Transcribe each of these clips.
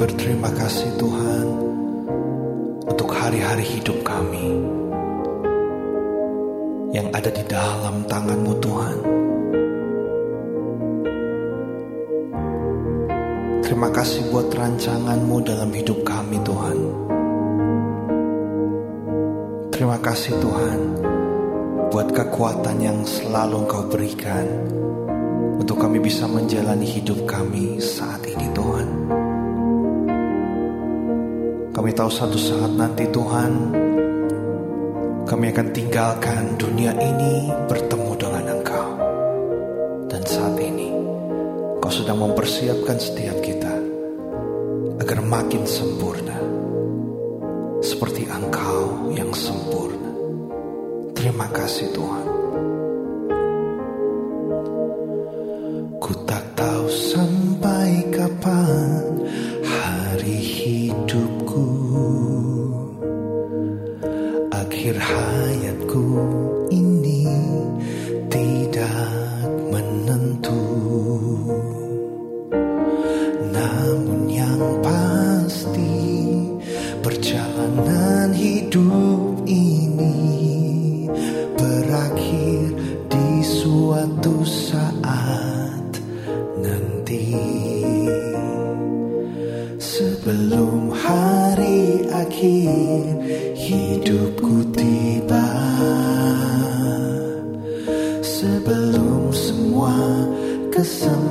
Berterima kasih Tuhan untuk hari-hari hidup kami yang ada di dalam tangan-Mu Tuhan. Terima kasih buat rancangan-Mu dalam hidup kami Tuhan. Terima kasih Tuhan buat kekuatan yang selalu Engkau berikan untuk kami bisa menjalani hidup kami saat ini Tuhan. Kami tahu satu saat nanti Tuhan kami akan tinggalkan dunia ini bertemu dengan Engkau. Dan saat ini Kau sedang mempersiapkan setiap kita agar makin sempurna seperti Engkau yang sempurna. Terima kasih Tuhan. Ku tak tahu sampai kesempatan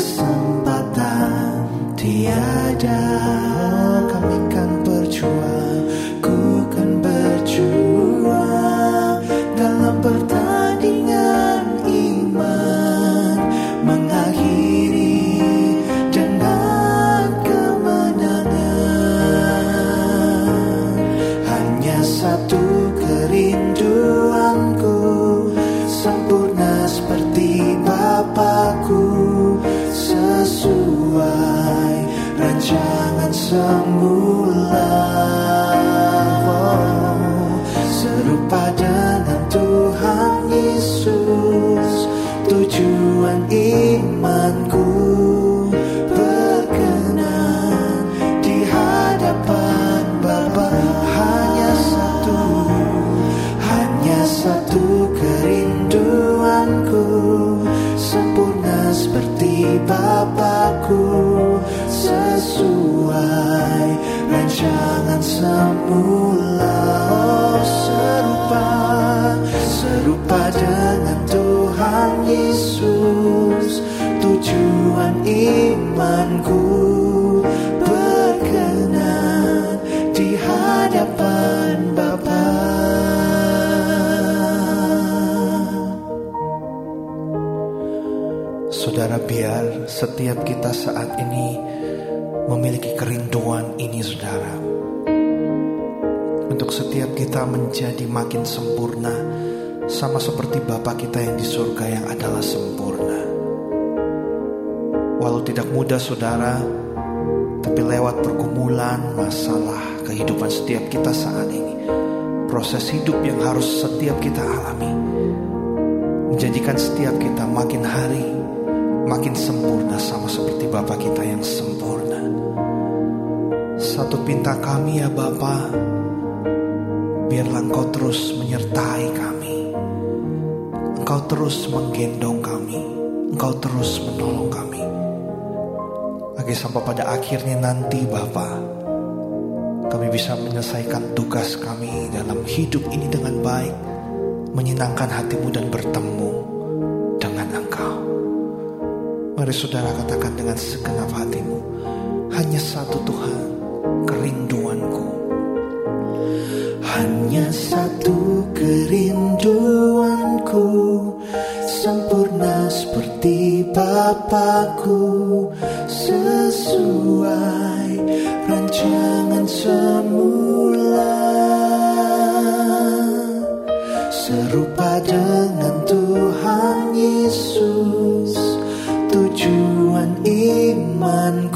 kesempatan tiada semula Oh, Serupa dengan Tuhan Yesus Tujuan imanku berkenan. Di hadapan Bapa hanya satu hanya satu kerinduanku. Sempurna seperti Bapakku sesuai. Rancangan semula oh, serupa. Serupa dengan Tuhan Yesus. Tujuan imanku setiap kita saat ini memiliki kerinduan ini saudara. Untuk setiap kita menjadi makin sempurna sama seperti Bapa kita yang di surga yang adalah sempurna. Walau tidak mudah saudara, tapi lewat pergumulan, masalah, kehidupan setiap kita saat ini, proses hidup yang harus setiap kita alami, menjadikan setiap kita makin hari makin sempurna sama seperti Bapa kita yang sempurna. Satu pinta kami ya Bapa, biarlah Engkau terus menyertai kami. Engkau terus menggendong kami, Engkau terus menolong kami. Agar sampai pada akhirnya nanti Bapa, kami bisa menyelesaikan tugas kami dalam hidup ini dengan baik, menyenangkan hatimu dan bertemu Mari saudara katakan dengan segenap hatimu, hanya satu Tuhan, kerinduanku. Hanya satu kerinduanku Sempurna seperti Bapakku Sesuai rancangan semula Serupa dengan Tuhan Yesus imanku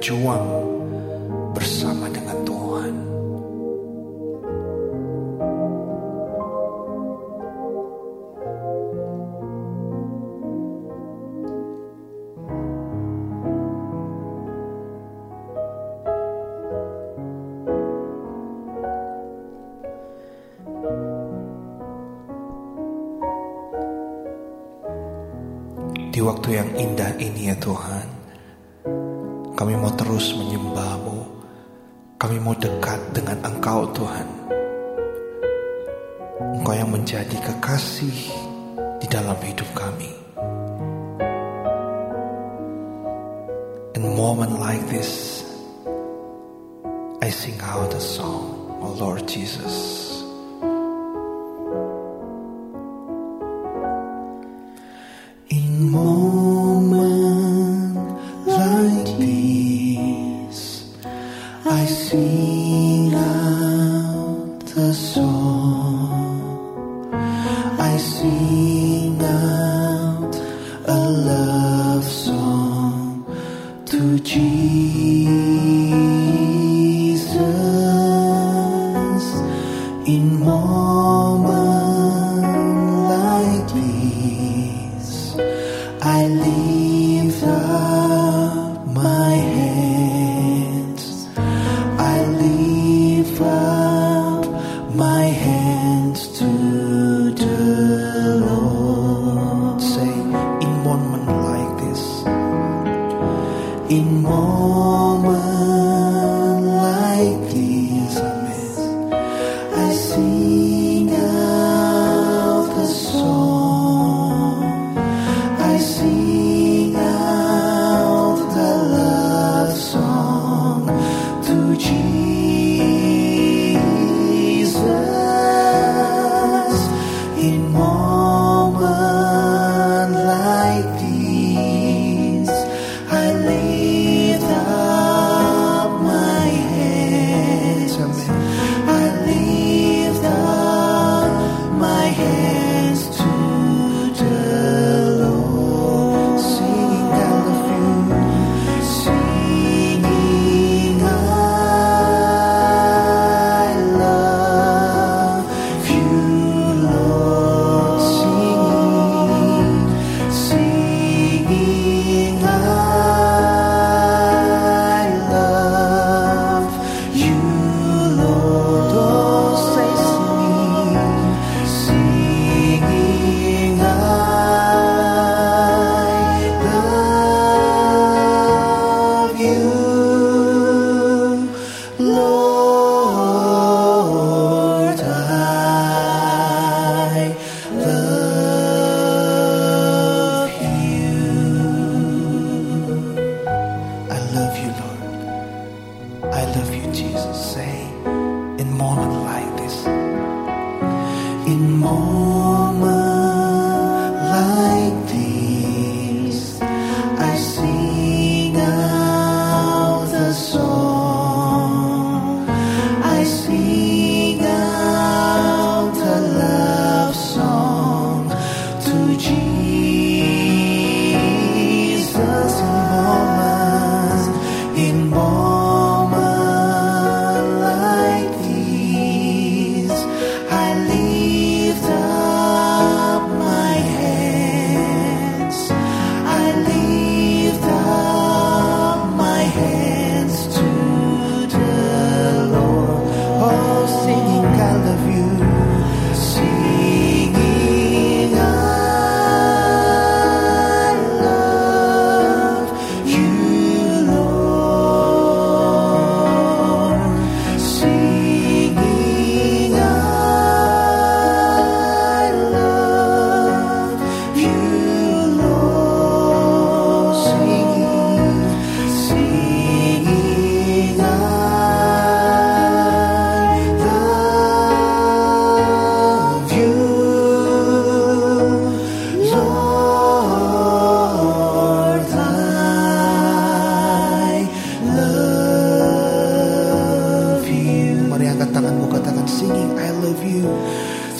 berjuang bersama dengan Tuhan. see.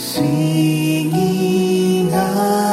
singing out.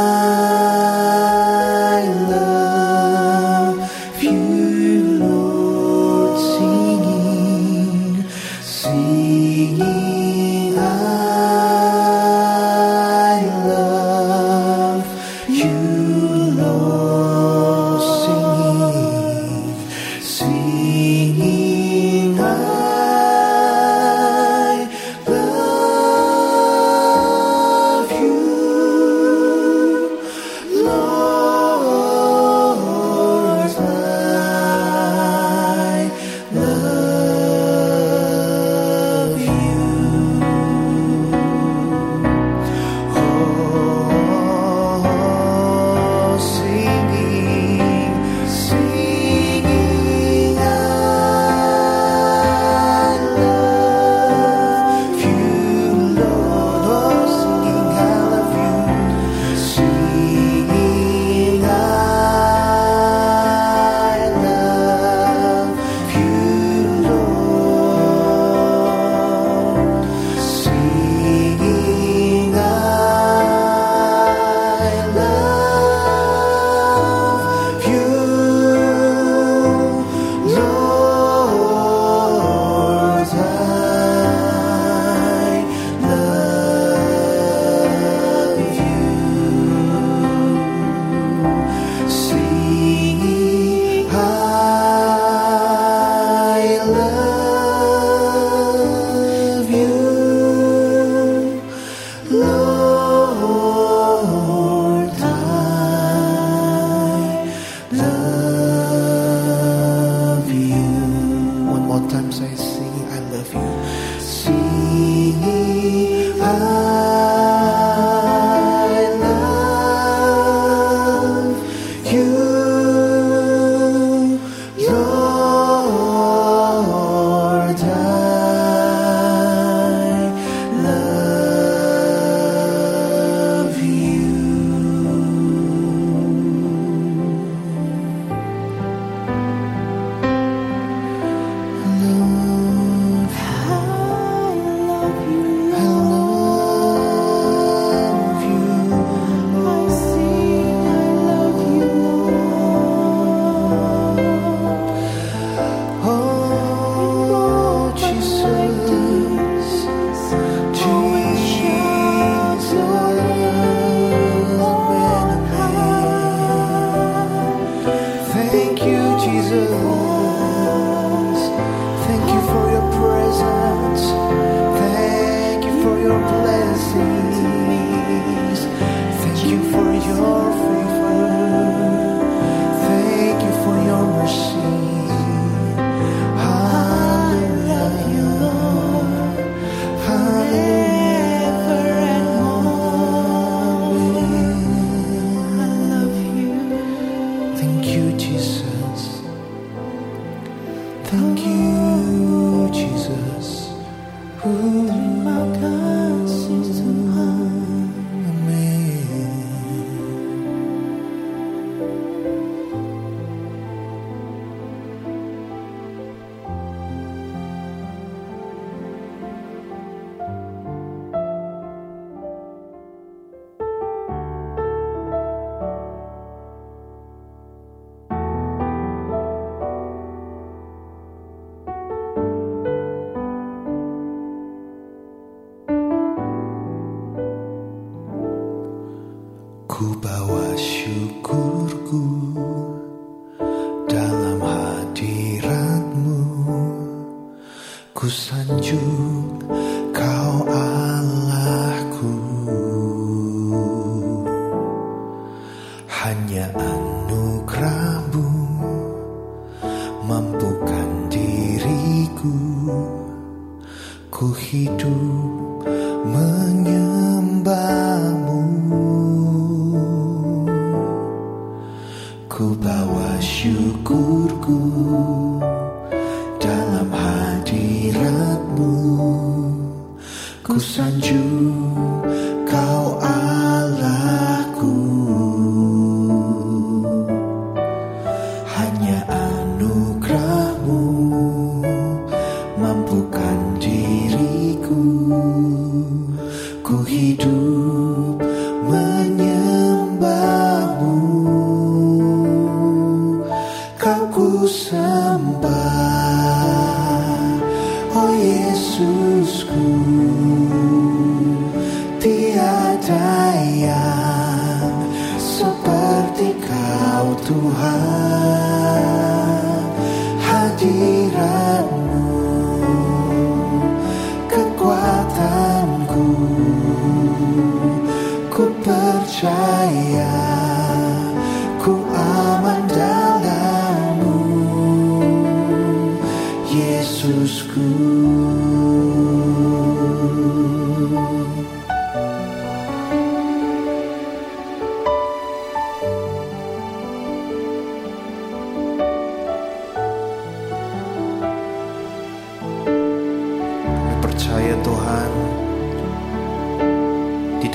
hanya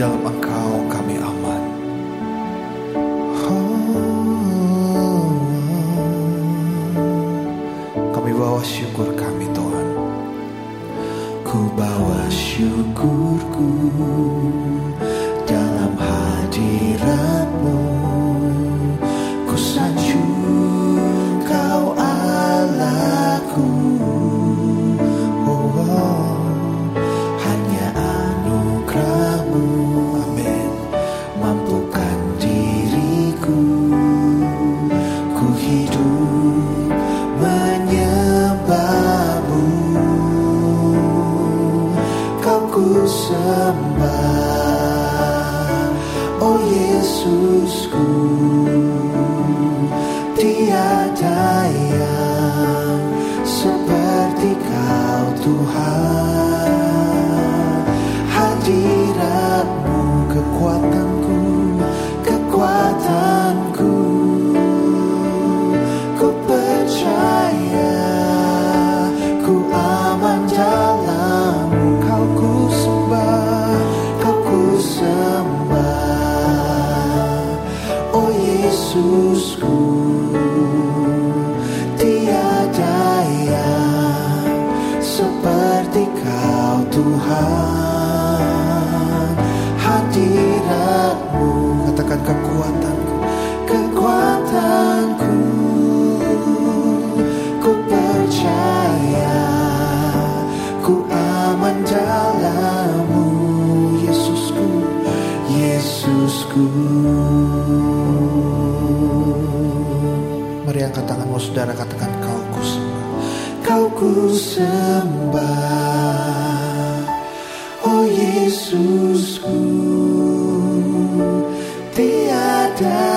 dalam angka To school. Yesusku. Mari angkat tanganmu saudara katakan kau ku sembah. Kau ku sembah. Oh Yesusku Tiada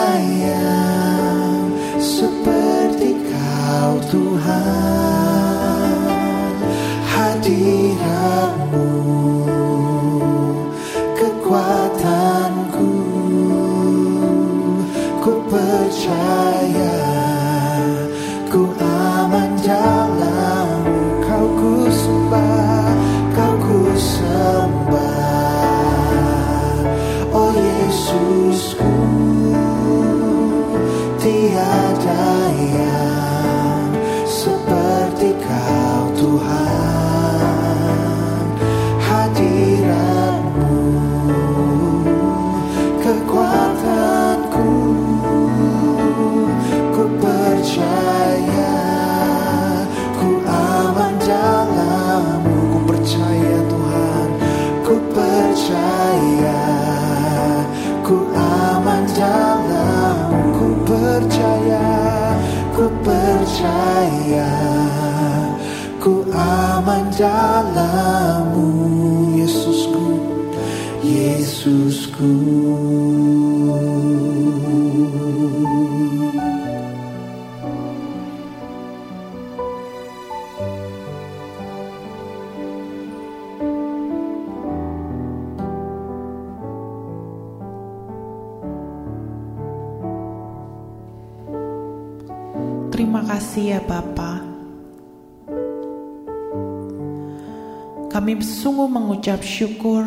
Kami sungguh mengucap syukur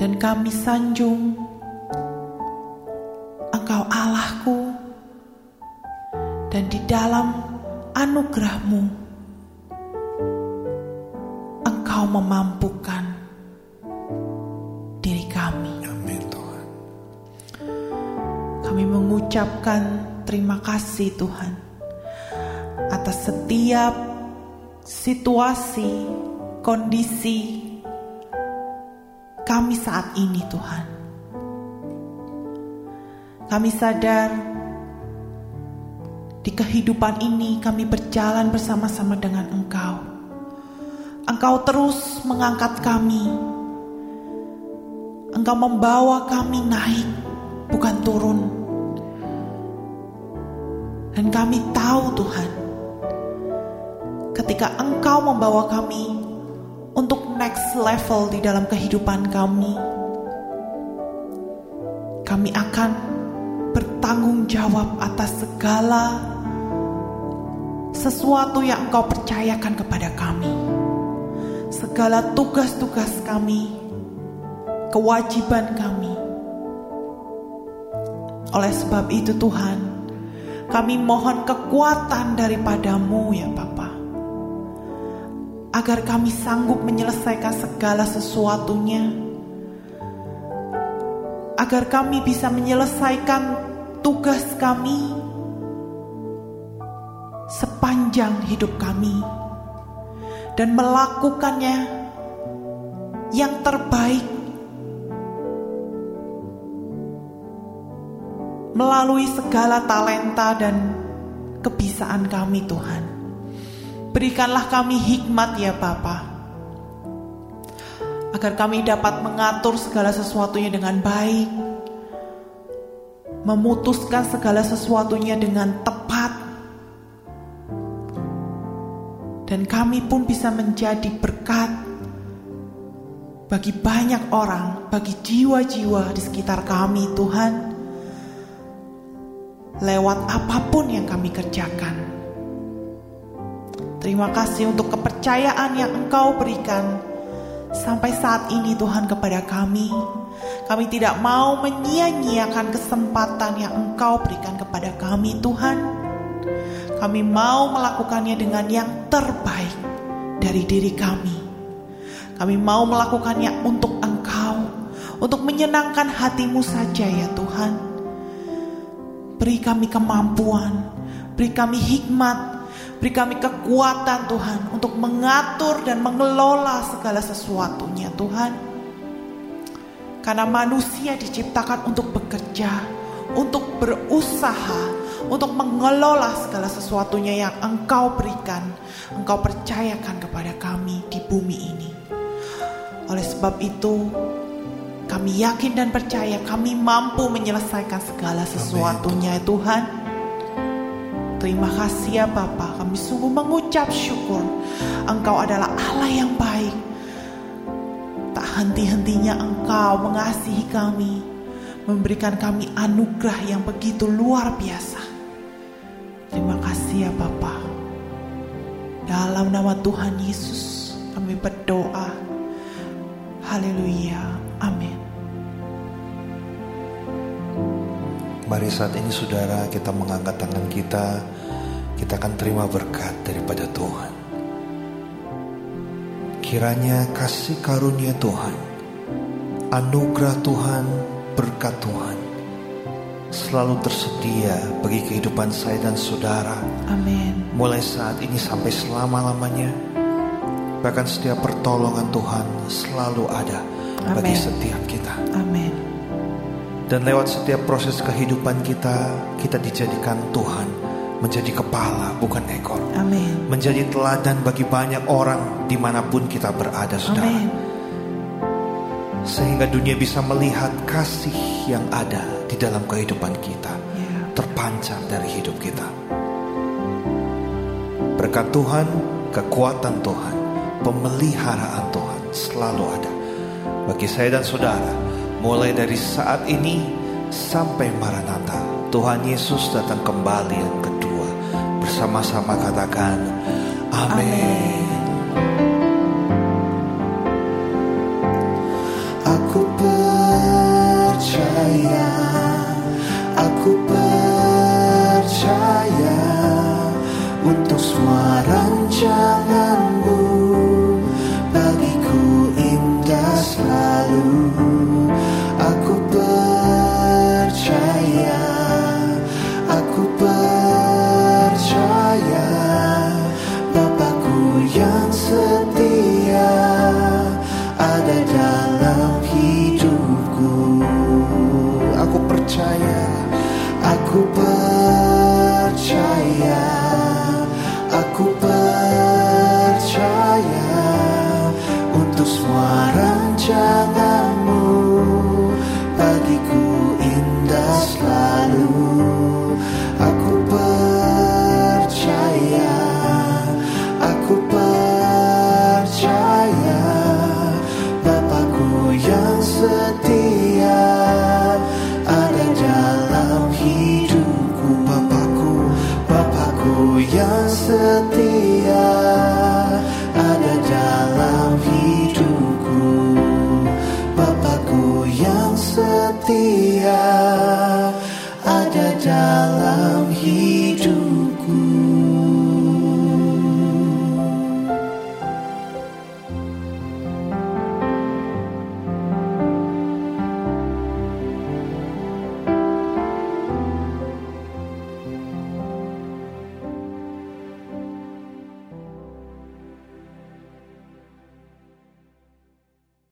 dan kami sanjung Engkau Allahku dan di dalam anugerahmu Engkau memampukan diri kami. Amin Tuhan Kami mengucapkan terima kasih Tuhan atas setiap situasi, kondisi kami saat ini Tuhan. Kami sadar di kehidupan ini kami berjalan bersama-sama dengan Engkau. Engkau terus mengangkat kami. Engkau membawa kami naik, bukan turun. Dan kami tahu Tuhan, ketika Engkau membawa kami untuk next level di dalam kehidupan kami, kami akan bertanggung jawab atas segala sesuatu yang Engkau percayakan kepada kami. Segala tugas-tugas kami, kewajiban kami. Oleh sebab itu Tuhan, kami mohon kekuatan daripadamu ya Bapa. Agar kami sanggup menyelesaikan segala sesuatunya. Agar kami bisa menyelesaikan tugas kami sepanjang hidup kami. Dan melakukannya yang terbaik melalui segala talenta dan kebisaan kami Tuhan. Berikanlah kami hikmat ya Bapa. Agar kami dapat mengatur segala sesuatunya dengan baik. Memutuskan segala sesuatunya dengan tepat. Dan kami pun bisa menjadi berkat bagi banyak orang, bagi jiwa-jiwa di sekitar kami Tuhan lewat apa pun yang kami kerjakan. Terima kasih untuk kepercayaan yang Engkau berikan sampai saat ini Tuhan kepada kami. Kami tidak mau menyia-nyiakan kesempatan yang Engkau berikan kepada kami Tuhan. Kami mau melakukannya dengan yang terbaik dari diri kami. Kami mau melakukannya untuk Engkau, untuk menyenangkan hatimu saja ya Tuhan. Beri kami kemampuan, beri kami hikmat, beri kami kekuatan Tuhan untuk mengatur dan mengelola segala sesuatunya Tuhan. Karena manusia diciptakan untuk bekerja, untuk berusaha, untuk mengelola segala sesuatunya yang Engkau berikan, Engkau percayakan kepada kami di bumi ini. Oleh sebab itu, kami yakin dan percaya kami mampu menyelesaikan segala sesuatunya Amin. Tuhan. Terima kasih ya Bapa, kami sungguh mengucap syukur. Engkau adalah Allah yang baik. Tak henti-hentinya Engkau mengasihi kami, memberikan kami anugerah yang begitu luar biasa. Terima kasih ya Bapa. Dalam nama Tuhan Yesus kami berdoa. Haleluya. Amin. Mari saat ini saudara kita mengangkat tangan kita. Kita akan terima berkat daripada Tuhan. Kiranya kasih karunia Tuhan Anugerah Tuhan, berkat Tuhan Selalu tersedia bagi kehidupan saya dan saudara. Amin. Mulai saat ini sampai selama-lamanya Bahkan setiap pertolongan Tuhan selalu ada Amen. bagi setiap kita. Amin dan lewat setiap proses kehidupan kita, kita dijadikan Tuhan menjadi kepala bukan ekor. Amin. Menjadi teladan bagi banyak orang di mana pun kita berada saudara. Amin. Sehingga dunia bisa melihat kasih yang ada di dalam kehidupan kita. Ya. Terpancar dari hidup kita. Berkat Tuhan, kekuatan Tuhan, pemeliharaan Tuhan selalu ada. Bagi saya dan saudara, mulai dari saat ini sampai Maranatha, Tuhan Yesus datang kembali yang kedua. Bersama-sama katakan, Amin. Aku percaya,